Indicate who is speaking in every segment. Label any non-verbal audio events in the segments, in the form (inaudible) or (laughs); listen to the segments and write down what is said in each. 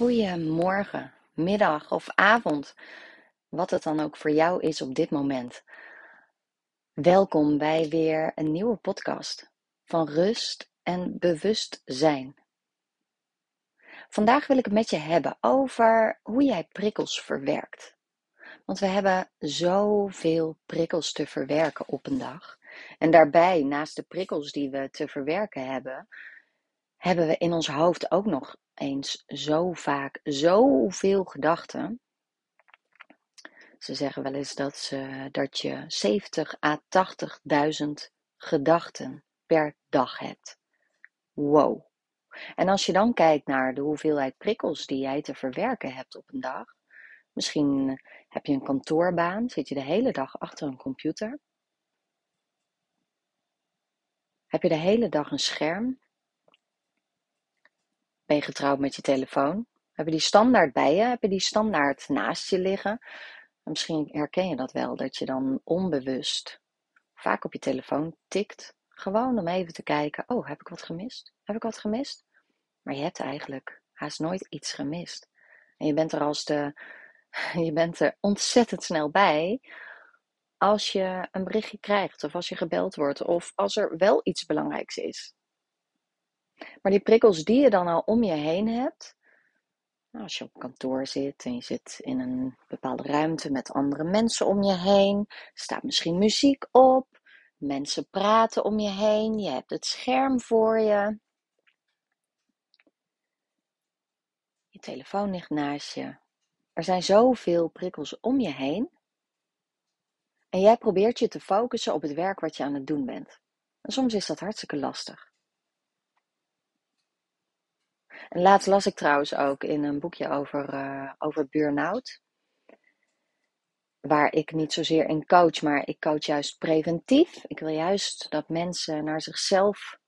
Speaker 1: Goedemorgen, middag of avond, wat het dan ook voor jou is op dit moment. Welkom bij weer een nieuwe podcast van rust en bewustzijn. Vandaag wil ik het met je hebben over hoe jij prikkels verwerkt. Want we hebben zoveel prikkels te verwerken op een dag. En daarbij, naast de prikkels die we te verwerken hebben, hebben we in ons hoofd ook nog eens zo vaak zoveel gedachten. Ze zeggen wel eens dat, ze, dat je 70 à 80.000 gedachten per dag hebt. Wow. En als je dan kijkt naar de hoeveelheid prikkels die jij te verwerken hebt op een dag. Misschien heb je een kantoorbaan, zit je de hele dag achter een computer. Heb je de hele dag een scherm ben je getrouwd met je telefoon? Heb je die standaard bij je? Heb je die standaard naast je liggen? misschien herken je dat wel, dat je dan onbewust vaak op je telefoon tikt. Gewoon om even te kijken, oh, heb ik wat gemist? Heb ik wat gemist? Maar je hebt eigenlijk haast nooit iets gemist. En je bent er als de, (laughs) je bent er ontzettend snel bij als je een berichtje krijgt of als je gebeld wordt of als er wel iets belangrijks is. Maar die prikkels die je dan al om je heen hebt, nou, als je op kantoor zit en je zit in een bepaalde ruimte met andere mensen om je heen, staat misschien muziek op, mensen praten om je heen, je hebt het scherm voor je. Je telefoon ligt naast je. Er zijn zoveel prikkels om je heen. En jij probeert je te focussen op het werk wat je aan het doen bent. En soms is dat hartstikke lastig. En laatst las ik trouwens ook in een boekje over, uh, over burn-out. Waar ik niet zozeer in coach, maar ik coach juist preventief. Ik wil juist dat mensen naar zichzelf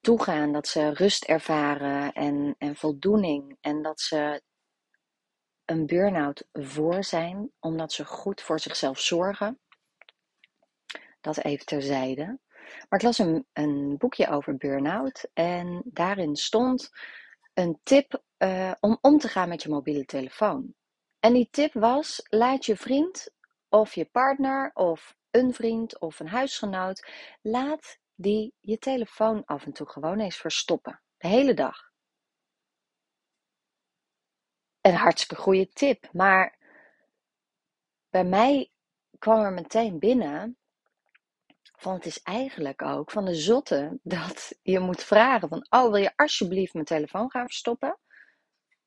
Speaker 1: toe gaan. Dat ze rust ervaren en, en voldoening. En dat ze een burn-out voor zijn, omdat ze goed voor zichzelf zorgen. Dat even terzijde. Maar ik las een, een boekje over burn-out en daarin stond een tip uh, om om te gaan met je mobiele telefoon. En die tip was: laat je vriend of je partner of een vriend of een huisgenoot, laat die je telefoon af en toe gewoon eens verstoppen. De hele dag. Een hartstikke goede tip, maar bij mij kwam er meteen binnen van het is eigenlijk ook van de zotte dat je moet vragen van, oh wil je alsjeblieft mijn telefoon gaan verstoppen?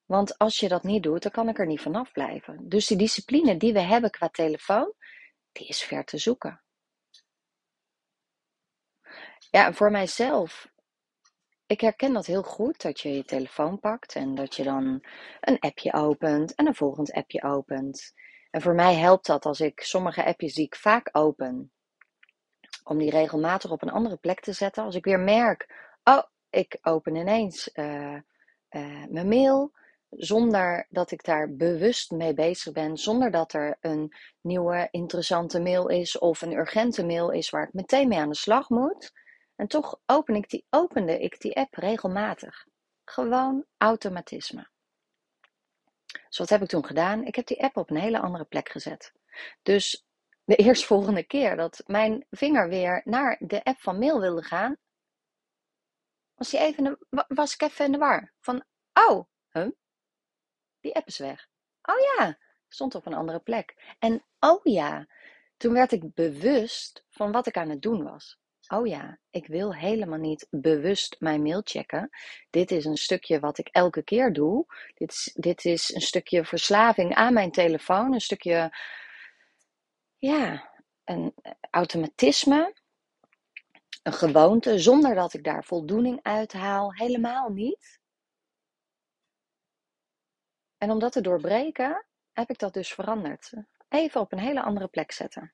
Speaker 1: Want als je dat niet doet, dan kan ik er niet vanaf blijven. Dus die discipline die we hebben qua telefoon, die is ver te zoeken. Ja, voor mijzelf, ik herken dat heel goed, dat je je telefoon pakt en dat je dan een appje opent en een volgend appje opent. En voor mij helpt dat als ik sommige appjes die ik vaak open, om die regelmatig op een andere plek te zetten. Als ik weer merk, oh, ik open ineens uh, uh, mijn mail, zonder dat ik daar bewust mee bezig ben, zonder dat er een nieuwe interessante mail is of een urgente mail is waar ik meteen mee aan de slag moet. En toch open ik die, opende ik die app regelmatig. Gewoon automatisme. Dus wat heb ik toen gedaan? Ik heb die app op een hele andere plek gezet. Dus de eerstvolgende keer dat mijn vinger weer naar de app van mail wilde gaan, was, die even was ik even in de war. Van, oh, die app is weg. Oh ja, stond op een andere plek. En oh ja, toen werd ik bewust van wat ik aan het doen was. Oh ja, ik wil helemaal niet bewust mijn mail checken. Dit is een stukje wat ik elke keer doe. Dit is, dit is een stukje verslaving aan mijn telefoon. Een stukje ja, een automatisme, een gewoonte, zonder dat ik daar voldoening uit haal, helemaal niet. En om dat te doorbreken, heb ik dat dus veranderd. Even op een hele andere plek zetten.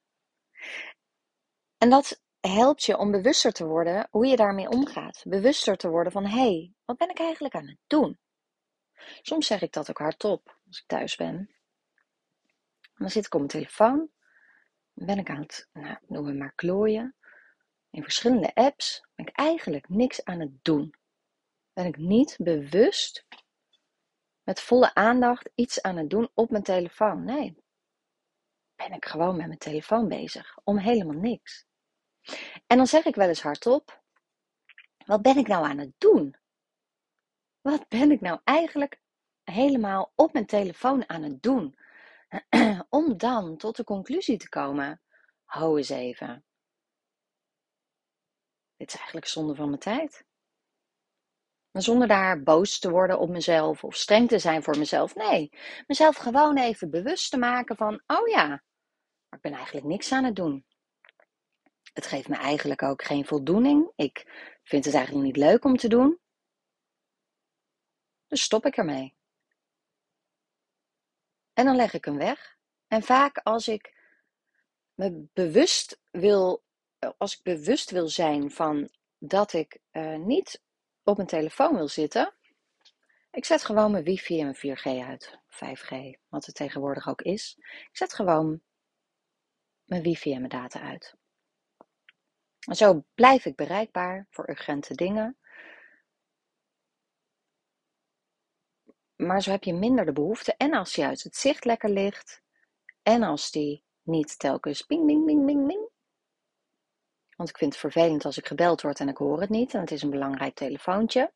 Speaker 1: En dat helpt je om bewuster te worden hoe je daarmee omgaat. Bewuster te worden van, hé, hey, wat ben ik eigenlijk aan het doen? Soms zeg ik dat ook hardop als ik thuis ben. dan zit ik op mijn telefoon ben ik aan het, nou, noemen we maar klooien. In verschillende apps ben ik eigenlijk niks aan het doen. Ben ik niet bewust met volle aandacht iets aan het doen op mijn telefoon. Nee, ben ik gewoon met mijn telefoon bezig, om helemaal niks. En dan zeg ik wel eens hardop: wat ben ik nou aan het doen? Wat ben ik nou eigenlijk helemaal op mijn telefoon aan het doen? (clears throat) Om dan tot de conclusie te komen: hou eens even. Dit is eigenlijk zonde van mijn tijd. Maar zonder daar boos te worden op mezelf of streng te zijn voor mezelf. Nee, mezelf gewoon even bewust te maken van: oh ja, ik ben eigenlijk niks aan het doen. Het geeft me eigenlijk ook geen voldoening. Ik vind het eigenlijk niet leuk om te doen. Dus stop ik ermee. En dan leg ik hem weg. En vaak als ik me bewust wil, als ik bewust wil zijn van dat ik uh, niet op mijn telefoon wil zitten, ik zet gewoon mijn wifi en mijn 4G uit. 5G, wat het tegenwoordig ook is. Ik zet gewoon mijn wifi en mijn data uit. En zo blijf ik bereikbaar voor urgente dingen. Maar zo heb je minder de behoefte. En als uit het zicht lekker ligt. En als die niet telkens ping, ping, ping, ping, ping. Want ik vind het vervelend als ik gebeld word en ik hoor het niet. En het is een belangrijk telefoontje.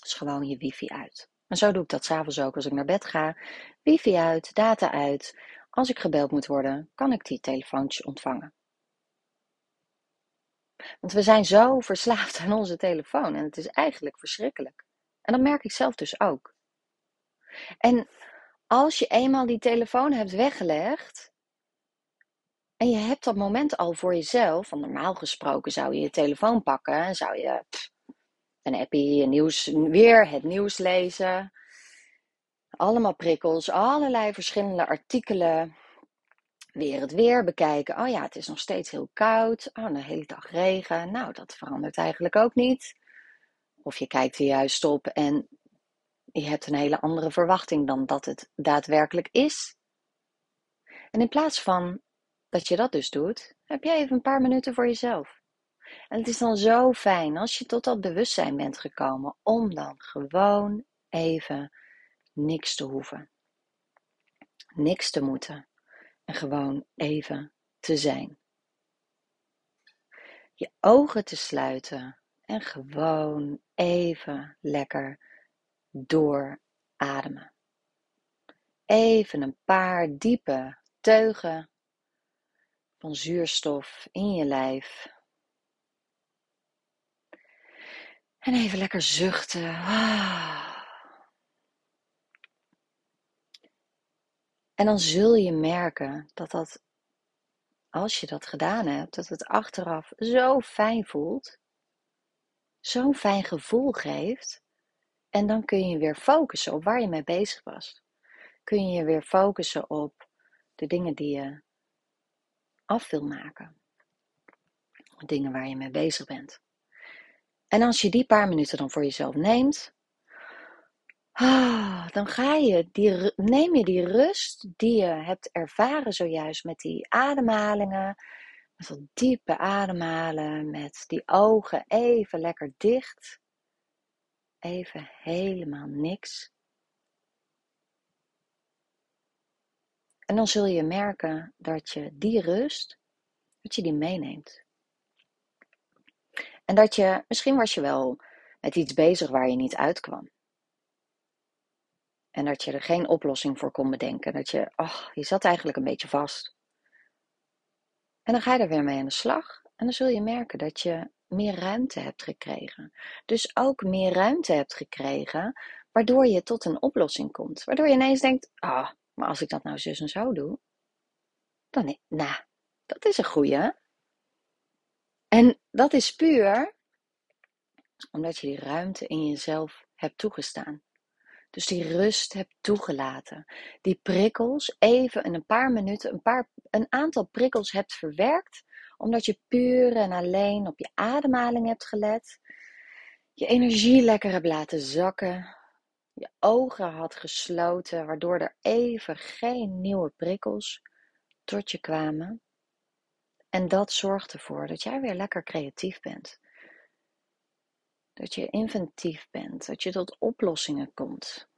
Speaker 1: Dus gewoon je wifi uit. En zo doe ik dat s'avonds ook als ik naar bed ga. Wifi uit, data uit. Als ik gebeld moet worden, kan ik die telefoontjes ontvangen. Want we zijn zo (laughs) verslaafd aan onze telefoon en het is eigenlijk verschrikkelijk. En dat merk ik zelf dus ook. En als je eenmaal die telefoon hebt weggelegd en je hebt dat moment al voor jezelf, van normaal gesproken zou je je telefoon pakken en zou je een appie, nieuws, weer het nieuws lezen. Allemaal prikkels, allerlei verschillende artikelen weer het weer bekijken. Oh ja, het is nog steeds heel koud. Oh, een hele dag regen. Nou, dat verandert eigenlijk ook niet. Of je kijkt er juist op en je hebt een hele andere verwachting dan dat het daadwerkelijk is. En in plaats van dat je dat dus doet, heb je even een paar minuten voor jezelf. En het is dan zo fijn als je tot dat bewustzijn bent gekomen om dan gewoon even niks te hoeven. Niks te moeten en gewoon even te zijn. Je ogen te sluiten en gewoon even lekker doorademen. Even een paar diepe teugen van zuurstof in je lijf. En even lekker zuchten. En dan zul je merken dat dat, als je dat gedaan hebt, dat het achteraf zo fijn voelt, zo'n fijn gevoel geeft. En dan kun je weer focussen op waar je mee bezig was. Kun je weer focussen op de dingen die je af wil maken. Dingen waar je mee bezig bent. En als je die paar minuten dan voor jezelf neemt, Ah, dan ga je die, neem je die rust die je hebt ervaren zojuist met die ademhalingen, met dat diepe ademhalen, met die ogen even lekker dicht, even helemaal niks. En dan zul je merken dat je die rust, dat je die meeneemt. En dat je, misschien was je wel met iets bezig waar je niet uitkwam. En dat je er geen oplossing voor kon bedenken. Dat je, ach, je zat eigenlijk een beetje vast. En dan ga je er weer mee aan de slag. En dan zul je merken dat je meer ruimte hebt gekregen. Dus ook meer ruimte hebt gekregen, waardoor je tot een oplossing komt. Waardoor je ineens denkt, ah, maar als ik dat nou zus en zo doe, dan, nou, dat is een goeie. En dat is puur omdat je die ruimte in jezelf hebt toegestaan. Dus die rust hebt toegelaten. Die prikkels even in een paar minuten, een, paar, een aantal prikkels hebt verwerkt. Omdat je puur en alleen op je ademhaling hebt gelet. Je energie lekker hebt laten zakken. Je ogen had gesloten, waardoor er even geen nieuwe prikkels tot je kwamen. En dat zorgt ervoor dat jij weer lekker creatief bent. Dat je inventief bent, dat je tot oplossingen komt.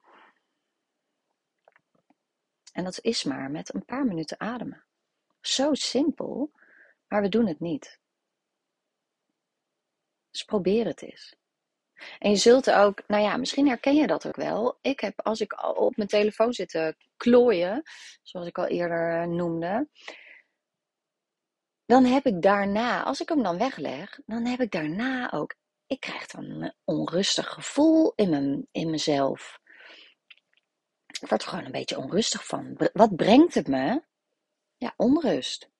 Speaker 1: En dat is maar met een paar minuten ademen. Zo simpel, maar we doen het niet. Dus probeer het eens. En je zult ook, nou ja, misschien herken je dat ook wel. Ik heb, als ik al op mijn telefoon zit te klooien, zoals ik al eerder eh, noemde, dan heb ik daarna, als ik hem dan wegleg, dan heb ik daarna ook, ik krijg dan een onrustig gevoel in, mijn, in mezelf. Ik word er gewoon een beetje onrustig van. Wat brengt het me? Ja, onrust.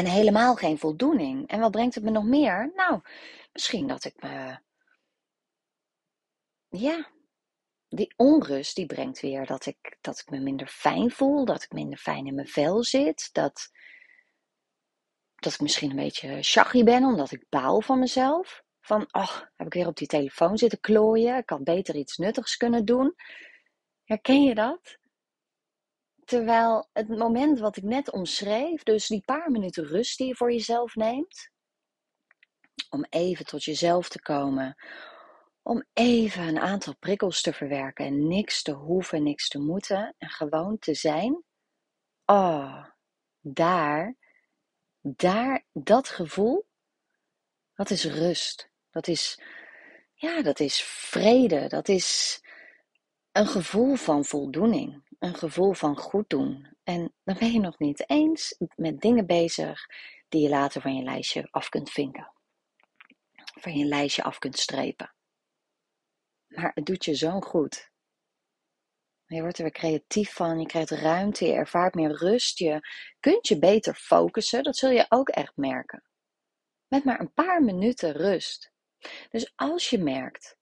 Speaker 1: En helemaal geen voldoening. En wat brengt het me nog meer? Nou, misschien dat ik me. Ja, die onrust die brengt weer dat ik, dat ik me minder fijn voel, dat ik minder fijn in mijn vel zit, dat, dat ik misschien een beetje shaggy ben omdat ik baal van mezelf. Van, oh, heb ik weer op die telefoon zitten klooien, ik had beter iets nuttigs kunnen doen. Herken je dat? Terwijl het moment wat ik net omschreef, dus die paar minuten rust die je voor jezelf neemt, om even tot jezelf te komen, om even een aantal prikkels te verwerken en niks te hoeven, niks te moeten en gewoon te zijn. Oh, daar, daar, dat gevoel, dat is rust. Dat is, ja, dat is vrede. Dat is een gevoel van voldoening. Een gevoel van goed doen. En dan ben je nog niet eens met dingen bezig die je later van je lijstje af kunt vinken. Van je lijstje af kunt strepen. Maar het doet je zo goed. Je wordt er weer creatief van, je krijgt ruimte, je ervaart meer rust, je kunt je beter focussen. Dat zul je ook echt merken. Met maar een paar minuten rust. Dus als je merkt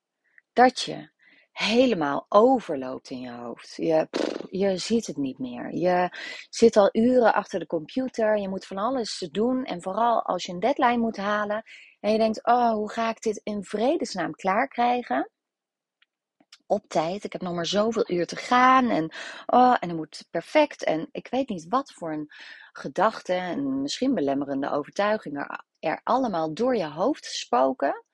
Speaker 1: dat je helemaal overloopt in je hoofd. Je, je ziet het niet meer. Je zit al uren achter de computer. Je moet van alles doen. En vooral als je een deadline moet halen. En je denkt, oh, hoe ga ik dit in vredesnaam klaarkrijgen? Op tijd. Ik heb nog maar zoveel uur te gaan. En, oh, en het moet perfect. En ik weet niet wat voor een gedachten en misschien belemmerende overtuigingen er allemaal door je hoofd spoken.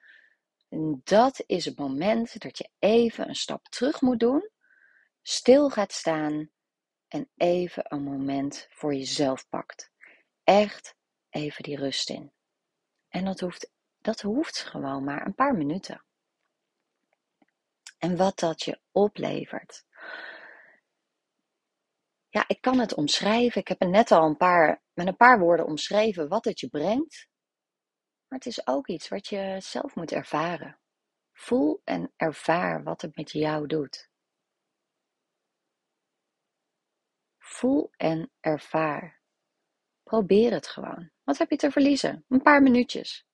Speaker 1: En dat is het moment dat je even een stap terug moet doen, stil gaat staan en even een moment voor jezelf pakt. Echt even die rust in. En dat hoeft, dat hoeft gewoon maar een paar minuten. En wat dat je oplevert. Ja, ik kan het omschrijven. Ik heb het net al een paar, met een paar woorden omschreven wat het je brengt. Maar het is ook iets wat je zelf moet ervaren. Voel en ervaar wat het met jou doet. Voel en ervaar. Probeer het gewoon. Wat heb je te verliezen? Een paar minuutjes.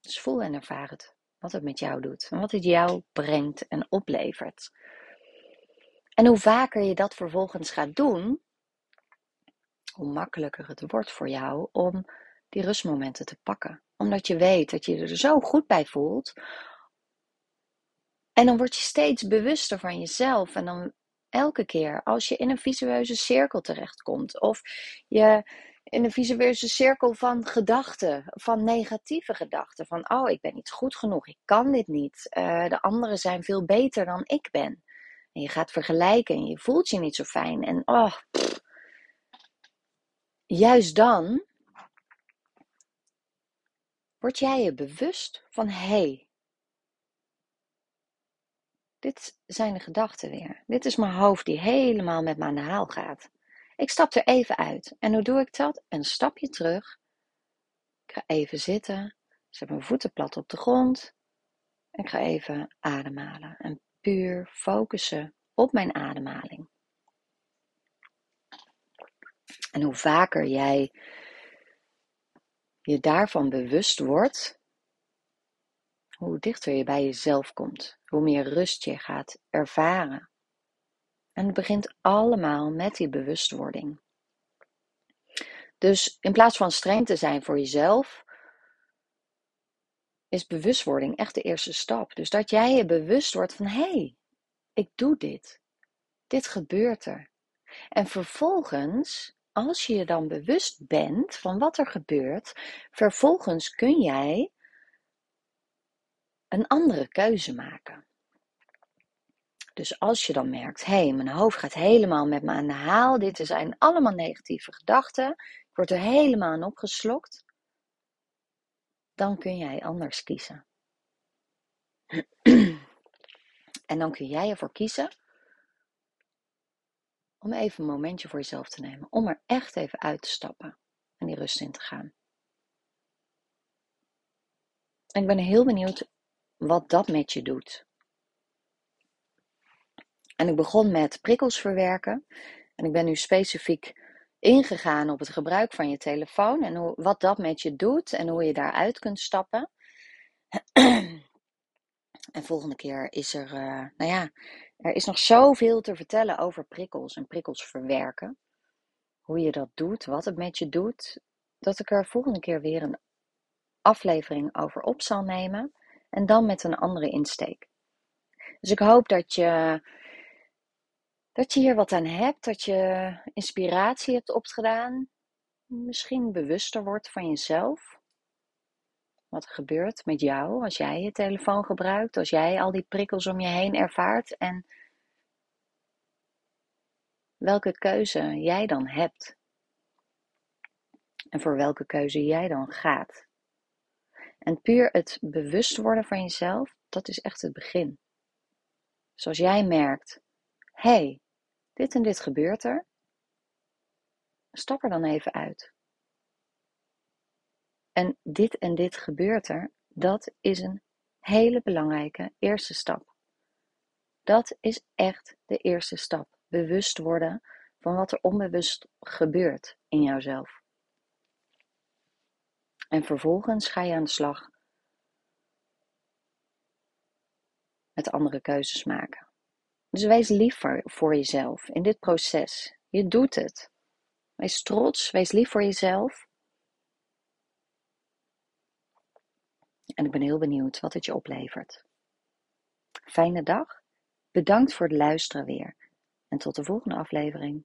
Speaker 1: Dus voel en ervaar het. Wat het met jou doet. En wat het jou brengt en oplevert. En hoe vaker je dat vervolgens gaat doen, hoe makkelijker het wordt voor jou om die rustmomenten te pakken. Omdat je weet dat je er zo goed bij voelt. En dan word je steeds bewuster van jezelf. En dan elke keer als je in een visueuze cirkel terechtkomt. Of je in een visueuze cirkel van gedachten, van negatieve gedachten. Van, oh, ik ben niet goed genoeg, ik kan dit niet. Uh, de anderen zijn veel beter dan ik ben. En je gaat vergelijken en je voelt je niet zo fijn. En oh, juist dan word jij je bewust van hé, hey, dit zijn de gedachten weer. Dit is mijn hoofd die helemaal met me aan de haal gaat. Ik stap er even uit. En hoe doe ik dat? Een stapje terug. Ik ga even zitten. Zet mijn voeten plat op de grond. Ik ga even ademhalen. En puur focussen op mijn ademhaling. En hoe vaker jij je daarvan bewust wordt, hoe dichter je bij jezelf komt, hoe meer rust je gaat ervaren. En het begint allemaal met die bewustwording. Dus in plaats van streng te zijn voor jezelf, is bewustwording echt de eerste stap. Dus dat jij je bewust wordt van hé, hey, ik doe dit. Dit gebeurt er. En vervolgens als je je dan bewust bent van wat er gebeurt, vervolgens kun jij een andere keuze maken. Dus als je dan merkt, hé, hey, mijn hoofd gaat helemaal met me aan de haal, dit zijn allemaal negatieve gedachten, ik word er helemaal in opgeslokt, dan kun jij anders kiezen. en dan kun jij ervoor kiezen om even een momentje voor jezelf te nemen, om er echt even uit te stappen en die rust in te gaan. En ik ben heel benieuwd wat dat met je doet. En ik begon met prikkels verwerken. En ik ben nu specifiek ingegaan op het gebruik van je telefoon en hoe, wat dat met je doet en hoe je daaruit kunt stappen. (clears throat) En volgende keer is er, uh, nou ja, er is nog zoveel te vertellen over prikkels en prikkels verwerken. Hoe je dat doet, wat het met je doet. Dat ik er volgende keer weer een aflevering over op zal nemen. En dan met een andere insteek. Dus ik hoop dat je, dat je hier wat aan hebt. Dat je inspiratie hebt opgedaan. Misschien bewuster wordt van jezelf. Wat er gebeurt met jou als jij je telefoon gebruikt. Als jij al die prikkels om je heen ervaart. En welke keuze jij dan hebt. En voor welke keuze jij dan gaat. En puur het bewust worden van jezelf, dat is echt het begin. Zoals jij merkt, hé, hey, dit en dit gebeurt er. Stap er dan even uit. En dit en dit gebeurt er, dat is een hele belangrijke eerste stap. Dat is echt de eerste stap. Bewust worden van wat er onbewust gebeurt in jouzelf. En vervolgens ga je aan de slag met andere keuzes maken. Dus wees lief voor, jezelf in dit proces. Je doet het. Wees trots, wees lief voor jezelf. En ik ben heel benieuwd wat het je oplevert. Fijne dag. Bedankt voor het luisteren weer. En tot de volgende aflevering.